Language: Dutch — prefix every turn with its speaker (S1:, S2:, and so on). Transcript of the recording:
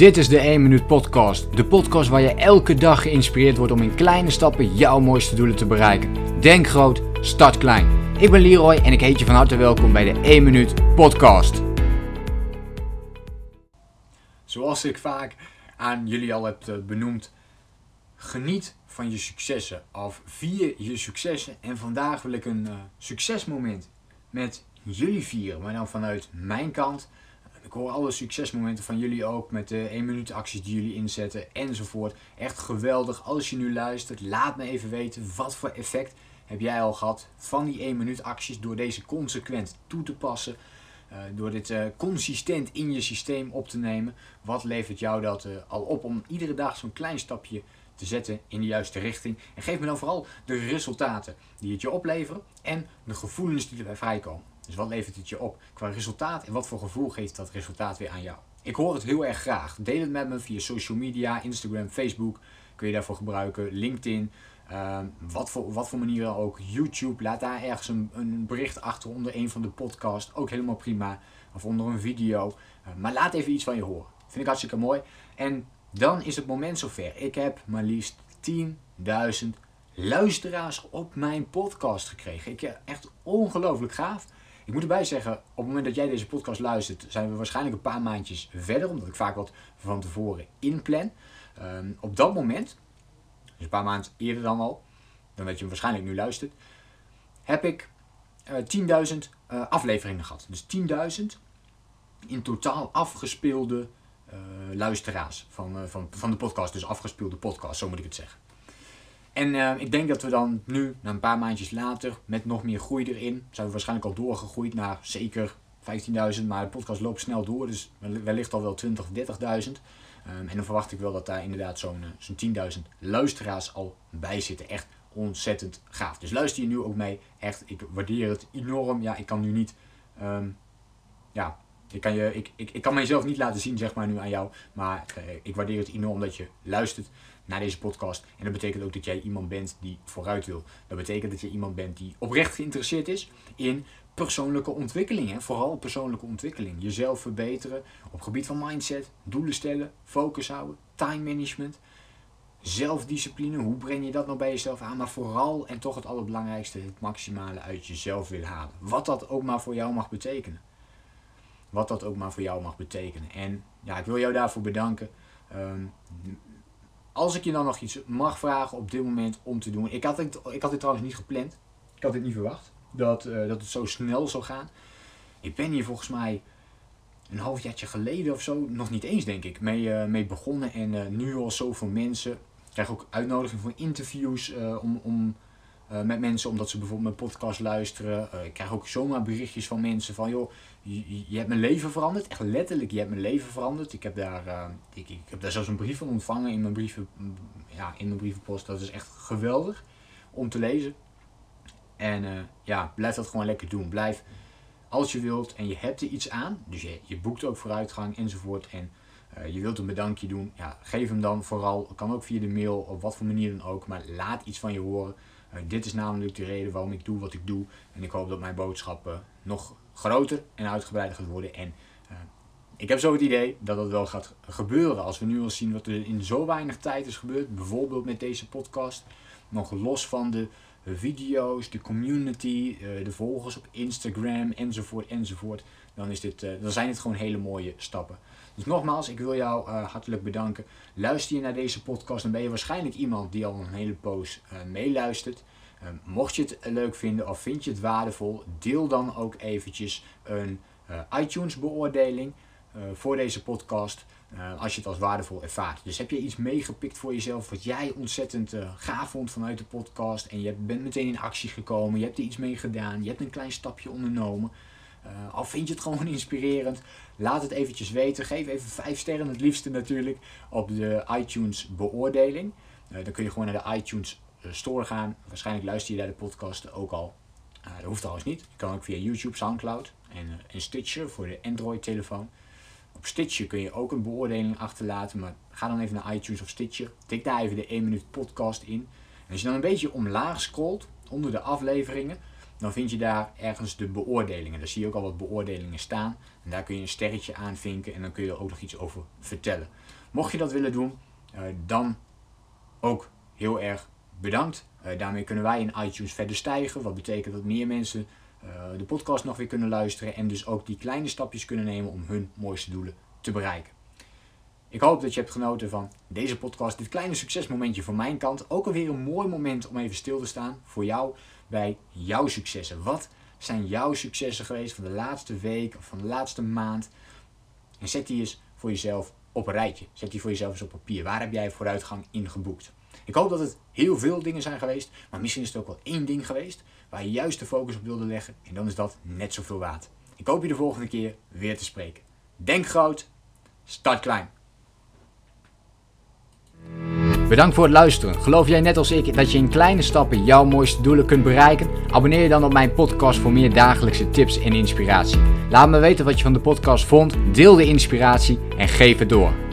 S1: Dit is de 1 Minuut Podcast. De podcast waar je elke dag geïnspireerd wordt om in kleine stappen jouw mooiste doelen te bereiken. Denk groot, start klein. Ik ben Leroy en ik heet je van harte welkom bij de 1 Minuut Podcast. Zoals ik vaak aan jullie al heb eh, benoemd, geniet van je successen. Of vier je successen. En vandaag wil ik een uh, succesmoment met jullie vieren, maar dan vanuit mijn kant. Ik hoor alle succesmomenten van jullie ook met de 1 minuut acties die jullie inzetten enzovoort. Echt geweldig. Als je nu luistert, laat me even weten wat voor effect heb jij al gehad van die 1 minuut acties door deze consequent toe te passen. Uh, door dit uh, consistent in je systeem op te nemen. Wat levert jou dat uh, al op om iedere dag zo'n klein stapje te zetten in de juiste richting. En geef me dan vooral de resultaten die het je opleveren en de gevoelens die erbij vrijkomen. Dus wat levert het je op qua resultaat en wat voor gevoel geeft dat resultaat weer aan jou? Ik hoor het heel erg graag. Deel het met me via social media, Instagram, Facebook. Kun je daarvoor gebruiken, LinkedIn. Uh, wat, voor, wat voor manieren ook. YouTube, laat daar ergens een, een, bericht achter onder een van de podcasts. Ook helemaal prima. Of onder een video. Uh, maar laat even iets van je horen. Vind ik hartstikke mooi. En dan is het moment zover. Ik heb maar liefst 10.000 luisteraars op mijn podcast gekregen. Ik, echt ongelooflijk gaaf. Ik moet erbij zeggen, op het moment dat jij deze podcast luistert, zijn we waarschijnlijk een paar maandjes verder, omdat ik vaak wat van tevoren inplan. Um, op dat moment, dus een paar maanden eerder dan al, dan dat je hem waarschijnlijk nu luistert, heb ik uh, 10.000 uh, afleveringen gehad. Dus 10.000 in totaal afgespeelde uh, luisteraars van, van, van de podcast. Dus afgespeelde podcast, zo moet ik het zeggen. En uh, ik denk dat we dan nu, na een paar maandjes later, met nog meer groei erin, zijn we waarschijnlijk al doorgegroeid naar zeker 15.000. Maar de podcast loopt snel door, dus wellicht al wel 20.000 of 30.000. Um, en dan verwacht ik wel dat daar inderdaad zo'n zo'n 10.000 luisteraars al bij zitten. Echt ontzettend gaaf. Dus luister je nu ook mee. Echt, ik waardeer het enorm. Ja, ik kan nu niet... Um, ja, ik kan, je, ik, ik, ik kan mijzelf niet laten zien, zeg maar, nu aan jou. Maar uh, ik waardeer het enorm dat je luistert naar deze podcast. En dat betekent ook dat jij iemand bent die vooruit wil. Dat betekent dat je iemand bent die oprecht geïnteresseerd is in persoonlijke ontwikkeling. Vooral persoonlijke ontwikkeling. Jezelf verbeteren op gebied van mindset, doelen stellen, focus houden, time management. Zelfdiscipline, hoe breng je dat nou bij jezelf aan? Maar vooral en toch het allerbelangrijkste, het maximale uit jezelf willen halen. Wat dat ook maar voor jou mag betekenen. Wat dat ook maar voor jou mag betekenen. En ja, ik wil jou daarvoor bedanken. Um, als ik je dan nog iets mag vragen op dit moment om te doen. Ik had het, ik had dit trouwens niet gepland. Ik had dit niet verwacht. Dat, uh, dat het zo snel zou gaan. Ik ben hier volgens mij een halfjaartje geleden of zo, nog niet eens denk ik, mee, uh, mee begonnen. En uh, nu al zoveel mensen. Ik krijg ook uitnodiging voor interviews om, om uh, met mensen omdat ze bijvoorbeeld mijn podcast luisteren. Uh, ik krijg ook zomaar berichtjes van mensen van joh, je, hebt mijn leven veranderd. Echt letterlijk, je hebt mijn leven veranderd. Ik heb daar, uh, ik, heb daar zelfs een brief van ontvangen in mijn, brieven, ja, in mijn brievenpost. Dat is echt geweldig om te lezen. En ja, blijf dat gewoon lekker doen. Blijf als je wilt en je hebt er iets aan. Dus je, je boekt ook vooruitgang enzovoort. En je wilt een bedankje doen. Ja, geef hem dan vooral. Kan ook via de mail, op wat voor manier dan ook. Maar laat iets van je horen. Uh, dit is namelijk de reden waarom ik doe wat ik doe. En ik hoop dat mijn boodschap nog groter en uitgebreider gaat worden. En uh, ik heb zo het idee dat dat wel gaat gebeuren. Als we nu al zien wat er in zo weinig tijd is gebeurd. Bijvoorbeeld met deze podcast. Nog los van de video's, de community, de volgers op Instagram enzovoort enzovoort. Dan, is dit, dan zijn het gewoon hele mooie stappen. Dus nogmaals, ik wil jou uh, hartelijk bedanken. Luister je naar deze podcast, dan ben je waarschijnlijk iemand die al een hele poos meeluistert. Mocht je het leuk vinden of vind je het waardevol, deel dan ook eventjes een iTunes beoordeling voor deze podcast. Als je het als waardevol ervaart. Dus heb je iets meegepikt voor jezelf wat jij ontzettend gaaf vond vanuit de podcast. En je bent meteen in actie gekomen. Je hebt er iets mee gedaan. Je hebt een klein stapje ondernomen. Uh, al vind je het gewoon inspirerend, laat het eventjes weten. Geef even 5 sterren, het liefste natuurlijk, op de iTunes beoordeling. Dan kun je gewoon naar de iTunes eh, Store gaan. Waarschijnlijk luister je naar de podcast ook al. Dat hoeft trouwens niet. Je kan ook via YouTube, Soundcloud en, en Stitcher voor de Android-telefoon. Op Stitcher kun je ook een beoordeling achterlaten, maar ga dan even naar iTunes of Stitcher. Tik daar even de 1 minuut podcast in. En als je dan een beetje omlaag scrolt, onder de afleveringen, dan vind je daar ergens de beoordelingen. Daar zie je ook al wat beoordelingen staan. En daar kun je een sterretje aanvinken en dan kun je er ook nog iets over vertellen. Mocht je dat willen doen, uh, dan ook heel erg bedankt. Uh, daarmee kunnen wij in iTunes verder stijgen. Wat betekent dat meer mensen de podcast nog weer kunnen luisteren. En dus ook die kleine stapjes kunnen nemen om hun mooiste doelen te bereiken. Ik hoop dat je hebt genoten van deze podcast. Dit kleine succesmomentje van mijn kant. Ook alweer een mooi moment om even stil te staan voor jou bij jouw successen. Wat zijn jouw successen geweest van de laatste week of van de laatste maand? En zet die eens voor jezelf op een rijtje. Zet die voor jezelf eens op papier. Waar heb jij vooruitgang in geboekt? Ik hoop dat het heel veel dingen zijn geweest, maar misschien is het ook wel één ding geweest waar je juist de focus op wilde leggen en dan is dat net zoveel waard. Ik hoop je de volgende keer weer te spreken. Denk groot, start klein. Bedankt voor het luisteren. Geloof jij net als ik dat je in kleine stappen jouw mooiste doelen kunt bereiken? Abonneer je dan op mijn podcast voor meer dagelijkse tips en inspiratie. Laat me weten wat je van de podcast vond, deel de inspiratie en geef het door.